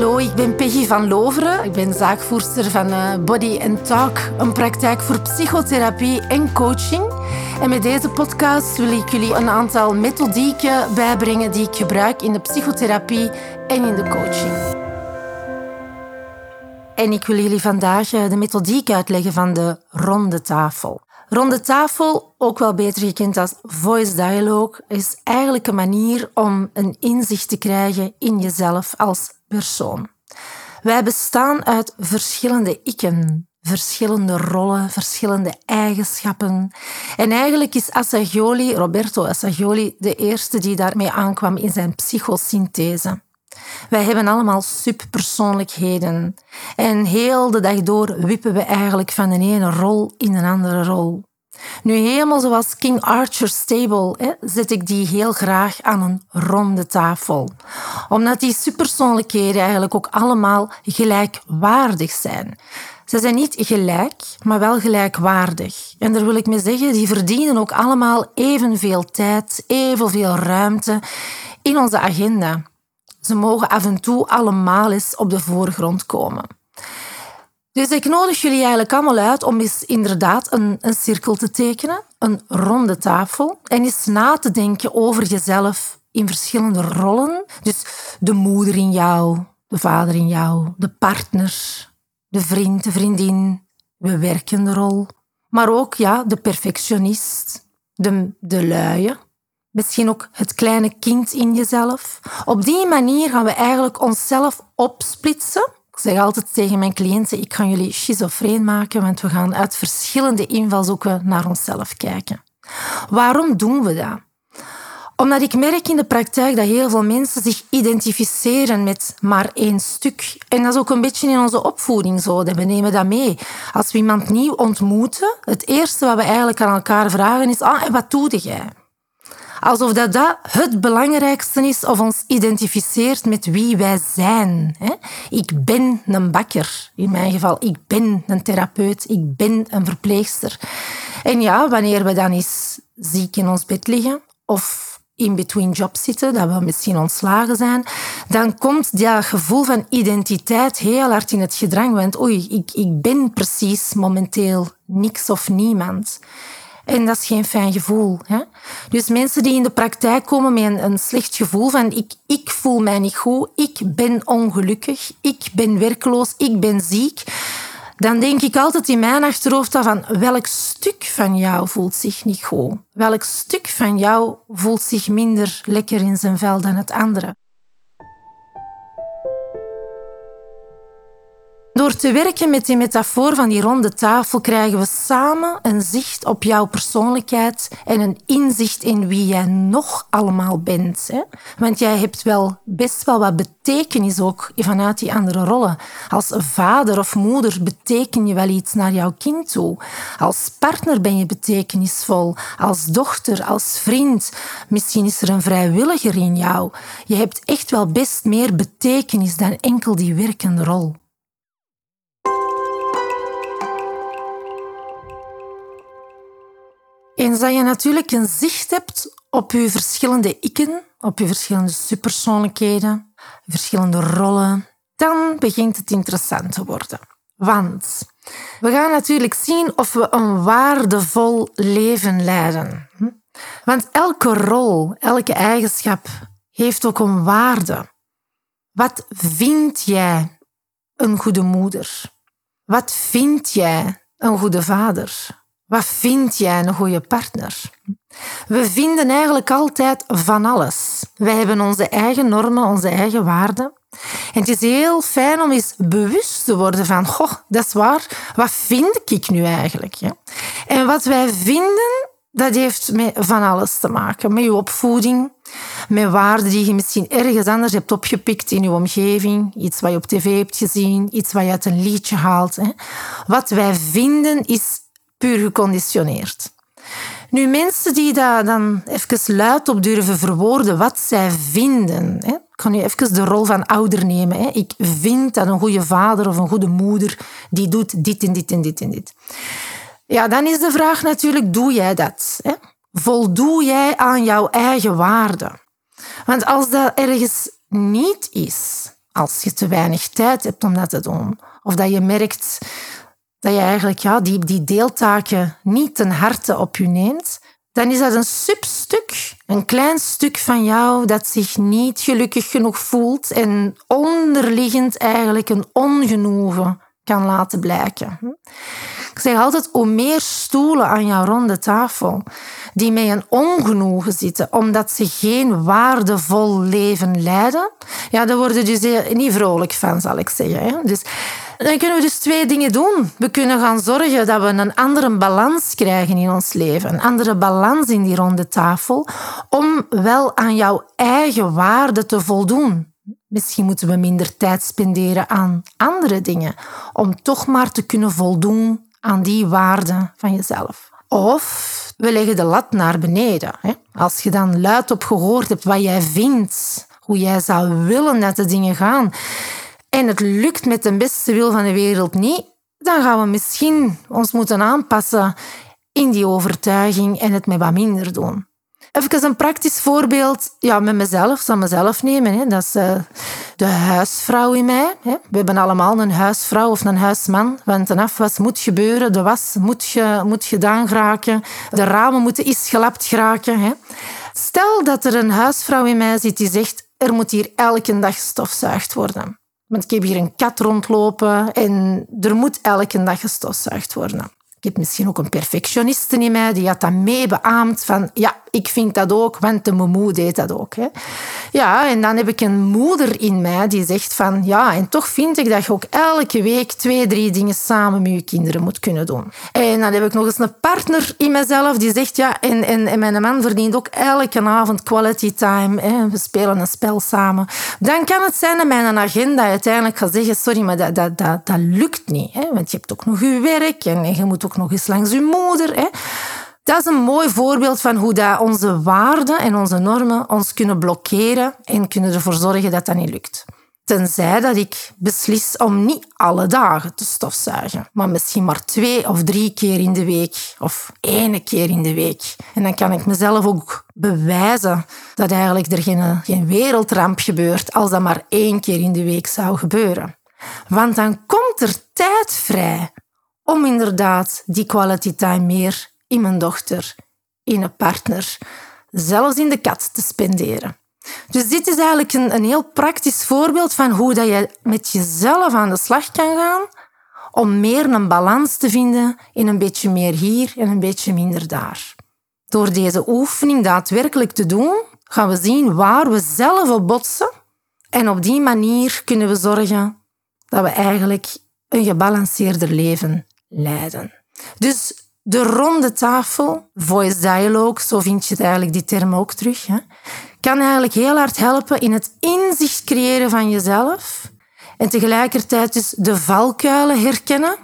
Hallo, ik ben Peggy van Loveren. Ik ben zaakvoerster van eh, Body and Talk, een praktijk voor psychotherapie en coaching. En met deze podcast wil ik jullie een aantal methodieken bijbrengen die ik gebruik in de psychotherapie en in de coaching. En ik wil jullie vandaag eh, de methodiek uitleggen van de ronde tafel. Ronde tafel, ook wel beter gekend als voice dialogue, is eigenlijk een manier om een inzicht te krijgen in jezelf als persoon. Wij bestaan uit verschillende ikken, verschillende rollen, verschillende eigenschappen. En eigenlijk is Assagioli, Roberto Assagioli, de eerste die daarmee aankwam in zijn psychosynthese. Wij hebben allemaal subpersoonlijkheden. En heel de dag door wippen we eigenlijk van de ene rol in een andere rol. Nu, helemaal zoals King Archer's table hè, zet ik die heel graag aan een ronde tafel. Omdat die superpersoonlijkheden eigenlijk ook allemaal gelijkwaardig zijn. Ze zijn niet gelijk, maar wel gelijkwaardig. En daar wil ik mee zeggen, die verdienen ook allemaal evenveel tijd, evenveel ruimte in onze agenda. Ze mogen af en toe allemaal eens op de voorgrond komen. Dus ik nodig jullie eigenlijk allemaal uit om eens inderdaad een, een cirkel te tekenen, een ronde tafel, en eens na te denken over jezelf in verschillende rollen. Dus de moeder in jou, de vader in jou, de partner, de vriend, de vriendin, de werkende rol, maar ook ja, de perfectionist, de, de luie, misschien ook het kleine kind in jezelf. Op die manier gaan we eigenlijk onszelf opsplitsen zeg altijd tegen mijn cliënten, ik ga jullie schizofreen maken, want we gaan uit verschillende invalshoeken naar onszelf kijken. Waarom doen we dat? Omdat ik merk in de praktijk dat heel veel mensen zich identificeren met maar één stuk. En dat is ook een beetje in onze opvoeding zo. We nemen dat mee. Als we iemand nieuw ontmoeten, het eerste wat we eigenlijk aan elkaar vragen is: ah, en wat doe jij? Alsof dat, dat het belangrijkste is of ons identificeert met wie wij zijn. Ik ben een bakker, in mijn geval. Ik ben een therapeut. Ik ben een verpleegster. En ja, wanneer we dan eens ziek in ons bed liggen of in between jobs zitten, dat we misschien ontslagen zijn, dan komt dat gevoel van identiteit heel hard in het gedrang. Want oei, ik, ik ben precies momenteel niks of niemand. En dat is geen fijn gevoel. Hè? Dus mensen die in de praktijk komen met een, een, slecht gevoel van ik, ik voel mij niet goed, ik ben ongelukkig, ik ben werkloos, ik ben ziek, dan denk ik altijd in mijn achterhoofd van welk stuk van jou voelt zich niet goed? Welk stuk van jou voelt zich minder lekker in zijn vel dan het andere? Door te werken met die metafoor van die ronde tafel krijgen we samen een zicht op jouw persoonlijkheid en een inzicht in wie jij nog allemaal bent. Hè? Want jij hebt wel best wel wat betekenis ook vanuit die andere rollen. Als vader of moeder beteken je wel iets naar jouw kind toe. Als partner ben je betekenisvol. Als dochter, als vriend. Misschien is er een vrijwilliger in jou. Je hebt echt wel best meer betekenis dan enkel die werkende rol. Eens dat je natuurlijk een zicht hebt op je verschillende ikken, op je verschillende subpersoonlijkheden, verschillende rollen, dan begint het interessant te worden. Want we gaan natuurlijk zien of we een waardevol leven leiden. Hm? Want elke rol, elke eigenschap heeft ook een waarde. Wat vind jij een goede moeder? Wat vind jij een goede vader? Wat vind jij een goede partner? We vinden eigenlijk altijd van alles. Wij hebben onze eigen normen, onze eigen waarden. En het is heel fijn om eens bewust te worden van, goh, dat is waar, wat vind ik nu eigenlijk? En wat wij vinden, dat heeft met van alles te maken. Met je opvoeding, met waarden die je misschien ergens anders hebt opgepikt in je omgeving. Iets wat je op tv hebt gezien, iets wat je uit een liedje haalt. Wat wij vinden is puur geconditioneerd. Nu, mensen die dat dan even luid op durven verwoorden wat zij vinden. Hè. Ik nu even de rol van ouder nemen. Hè. Ik vind dat een goede vader of een goede moeder die doet dit en dit en dit en dit. Ja, dan is de vraag natuurlijk, doe jij dat? Hè? Voldoe jij aan jouw eigen waarde? Want als dat ergens niet is, als je te weinig tijd hebt om dat te doen. Of dat je merkt dat je eigenlijk ja, die, die deeltaken niet ten harte op je neemt, dan is dat een substuk, een klein stuk van jou dat zich niet gelukkig genoeg voelt en onderliggend eigenlijk een ongenoegen kan laten blijken. Ik zeg altijd, hoe meer stoelen aan jouw ronde tafel die met een ongenoegen zitten omdat ze geen waardevol leven leiden, ja, daar worden dus niet vrolijk van, zal ik zeggen. Dus dan kunnen we dus twee dingen doen. We kunnen gaan zorgen dat we een andere balans krijgen in ons leven. Een andere balans in die ronde tafel. Om wel aan jouw eigen waarde te voldoen. Misschien moeten we minder tijd spenderen aan andere dingen. Om toch maar te kunnen voldoen aan die waarde van jezelf. Of we leggen de lat naar beneden. Als je dan luid op gehoord hebt wat jij vindt, hoe jij zou willen dat de dingen gaan, en het lukt met de beste wil van de wereld niet, dan gaan we misschien ons moeten aanpassen in die overtuiging en het met wat minder doen. Even een praktisch voorbeeld ja, met mezelf, zal mezelf nemen. Hè. Dat is uh, de huisvrouw in mij. Hè. We hebben allemaal een huisvrouw of een huisman. Want een afwas moet gebeuren, de was moet, ge, moet gedaan geraken, de ramen moeten is gelapt geraken. Hè. Stel dat er een huisvrouw in mij zit die zegt er moet hier elke dag stofzuigd worden. Want ik heb hier een kat rondlopen en er moet elke dag gestofzuigd worden. Ik heb misschien ook een perfectioniste in mij die had dat mee beaamd van ja, ik vind dat ook, want de moe deed dat ook. Hè. Ja, en dan heb ik een moeder in mij die zegt van ja, en toch vind ik dat je ook elke week twee, drie dingen samen met je kinderen moet kunnen doen. En dan heb ik nog eens een partner in mezelf die zegt ja, en, en, en mijn man verdient ook elke avond quality time. Hè. We spelen een spel samen. Dan kan het zijn dat mijn agenda uiteindelijk gaat zeggen sorry, maar dat, dat, dat, dat lukt niet. Hè. Want je hebt ook nog je werk en, en je moet ook nog eens langs je moeder. Hè. Dat is een mooi voorbeeld van hoe dat onze waarden en onze normen ons kunnen blokkeren en kunnen ervoor zorgen dat dat niet lukt. Tenzij dat ik beslis om niet alle dagen te stofzuigen, maar misschien maar twee of drie keer in de week of één keer in de week. En dan kan ik mezelf ook bewijzen dat eigenlijk er geen, geen wereldramp gebeurt als dat maar één keer in de week zou gebeuren. Want dan komt er tijd vrij om inderdaad die quality time meer in mijn dochter, in een partner, zelfs in de kat te spenderen. Dus dit is eigenlijk een, een heel praktisch voorbeeld van hoe dat je met jezelf aan de slag kan gaan om meer een balans te vinden in een beetje meer hier en een beetje minder daar. Door deze oefening daadwerkelijk te doen, gaan we zien waar we zelf op botsen. En op die manier kunnen we zorgen dat we eigenlijk een gebalanceerder leven leiden. Dus de ronde tafel, voice dialogue, zo vind je het eigenlijk die term ook terug, hè, kan eigenlijk heel hard helpen in het inzicht creëren van jezelf en tegelijkertijd dus de valkuilen herkennen,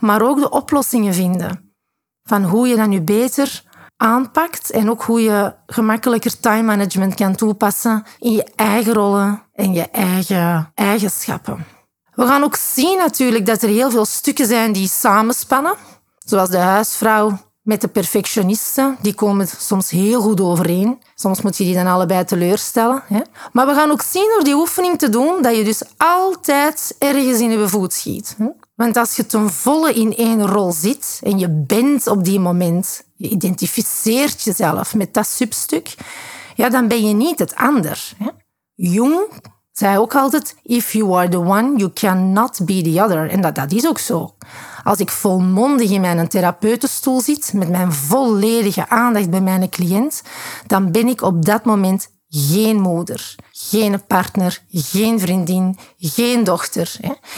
maar ook de oplossingen vinden van hoe je dat nu beter aanpakt en ook hoe je gemakkelijker time management kan toepassen in je eigen rollen en je eigen eigenschappen. We gaan ook zien natuurlijk dat er heel veel stukken zijn die samenspannen. Zoals de huisvrouw met de perfectionisten, die komen soms heel goed overeen. Soms moet je die dan allebei teleurstellen. Hè? Maar we gaan ook zien door die oefening te doen dat je dus altijd ergens in je voet schiet. Hè? Want als je ten volle in één rol zit en je bent op die moment, je identificeert jezelf met dat substuk, ja, dan ben je niet het ander. Hè? Zei ook altijd, if you are the one, you cannot be the other. En dat, dat is ook zo. Als ik volmondig in mijn therapeutenstoel zit, met mijn volledige aandacht bij mijn cliënt, dan ben ik op dat moment geen moeder, geen partner, geen vriendin, geen dochter.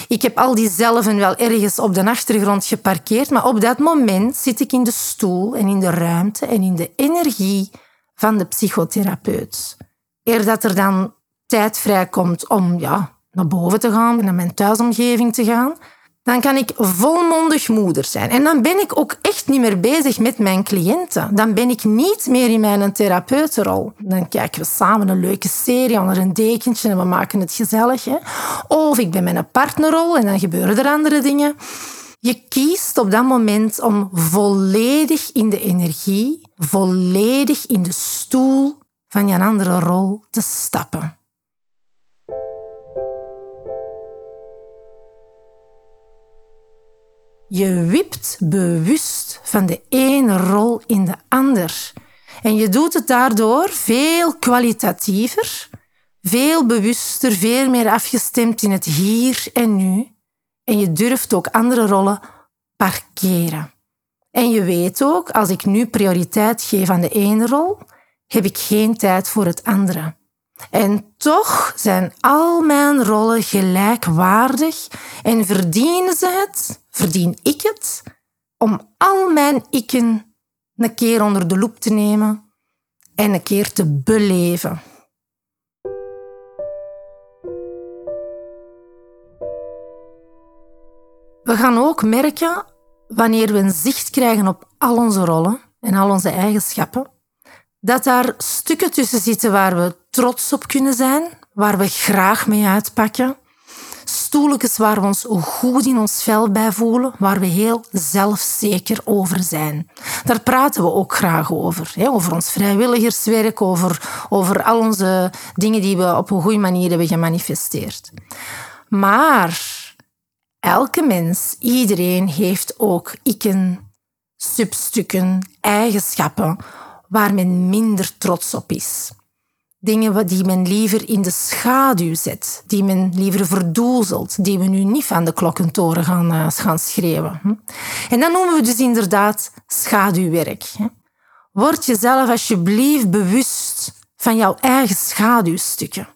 Ik heb al die zelven wel ergens op de achtergrond geparkeerd, maar op dat moment zit ik in de stoel en in de ruimte en in de energie van de psychotherapeut. Eer dat er dan tijd vrijkomt om ja, naar boven te gaan, naar mijn thuisomgeving te gaan, dan kan ik volmondig moeder zijn. En dan ben ik ook echt niet meer bezig met mijn cliënten. Dan ben ik niet meer in mijn therapeutenrol. Dan kijken we samen een leuke serie onder een dekentje en we maken het gezellig. Hè? Of ik ben een partnerrol en dan gebeuren er andere dingen. Je kiest op dat moment om volledig in de energie, volledig in de stoel van je andere rol te stappen. Je wipt bewust van de ene rol in de ander. En je doet het daardoor veel kwalitatiever, veel bewuster, veel meer afgestemd in het hier en nu. En je durft ook andere rollen parkeren. En je weet ook, als ik nu prioriteit geef aan de ene rol, heb ik geen tijd voor het andere. En toch zijn al mijn rollen gelijkwaardig en verdienen ze het, verdien ik het, om al mijn ikken een keer onder de loep te nemen en een keer te beleven. We gaan ook merken wanneer we een zicht krijgen op al onze rollen en al onze eigenschappen, dat daar stukken tussen zitten waar we trots op kunnen zijn, waar we graag mee uitpakken. Stoeltjes waar we ons goed in ons vel bij voelen, waar we heel zelfzeker over zijn. Daar praten we ook graag over. Hè? Over ons vrijwilligerswerk, over, over al onze dingen die we op een goede manier hebben gemanifesteerd. Maar elke mens, iedereen heeft ook ikken, substukken, eigenschappen waar men minder trots op is. Dingen die men liever in de schaduw zet, die men liever verdoezelt, die we nu niet van de klokkentoren gaan, uh, gaan schreeuwen. Hm? En dat noemen we dus inderdaad schaduwwerk. Word jezelf alsjeblieft bewust van jouw eigen schaduwstukken.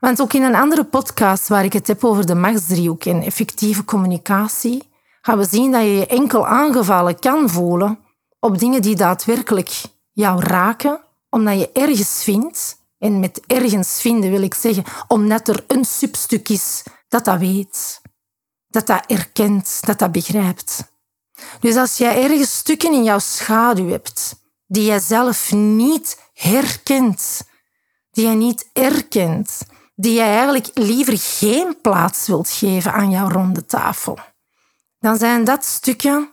Want ook in een andere podcast waar ik het heb over de machtsdriehoek en effectieve communicatie, gaan we zien dat je je enkel aangevallen kan voelen op dingen die daadwerkelijk jou raken, omdat je ergens vindt, en met ergens vinden wil ik zeggen, omdat er een substuk is dat dat weet, dat dat erkent, dat dat begrijpt. Dus als jij ergens stukken in jouw schaduw hebt die jij zelf niet herkent, die je niet erkent, die jij eigenlijk liever geen plaats wilt geven aan jouw ronde tafel, dan zijn dat stukken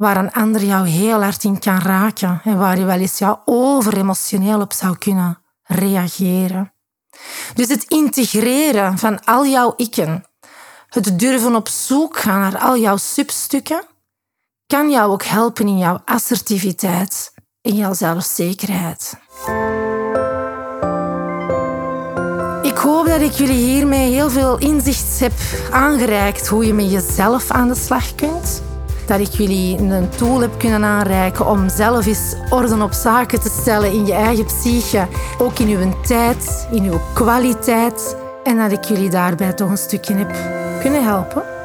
waar een ander jou heel hard in kan raken en waar je wel eens jou overemotioneel op zou kunnen reageren. Dus het integreren van al jouw ikken, het durven op zoek gaan naar al jouw substukken, kan jou ook helpen in jouw assertiviteit, in jouw zelfzekerheid. Ik hoop dat ik jullie hiermee heel veel inzicht heb aangereikt hoe je met jezelf aan de slag kunt dat ik jullie een tool heb kunnen aanreiken om zelf eens orde op zaken te stellen in je eigen psyche, ook in uw tijd, in uw kwaliteit. En dat ik jullie daarbij toch een stukje heb kunnen helpen.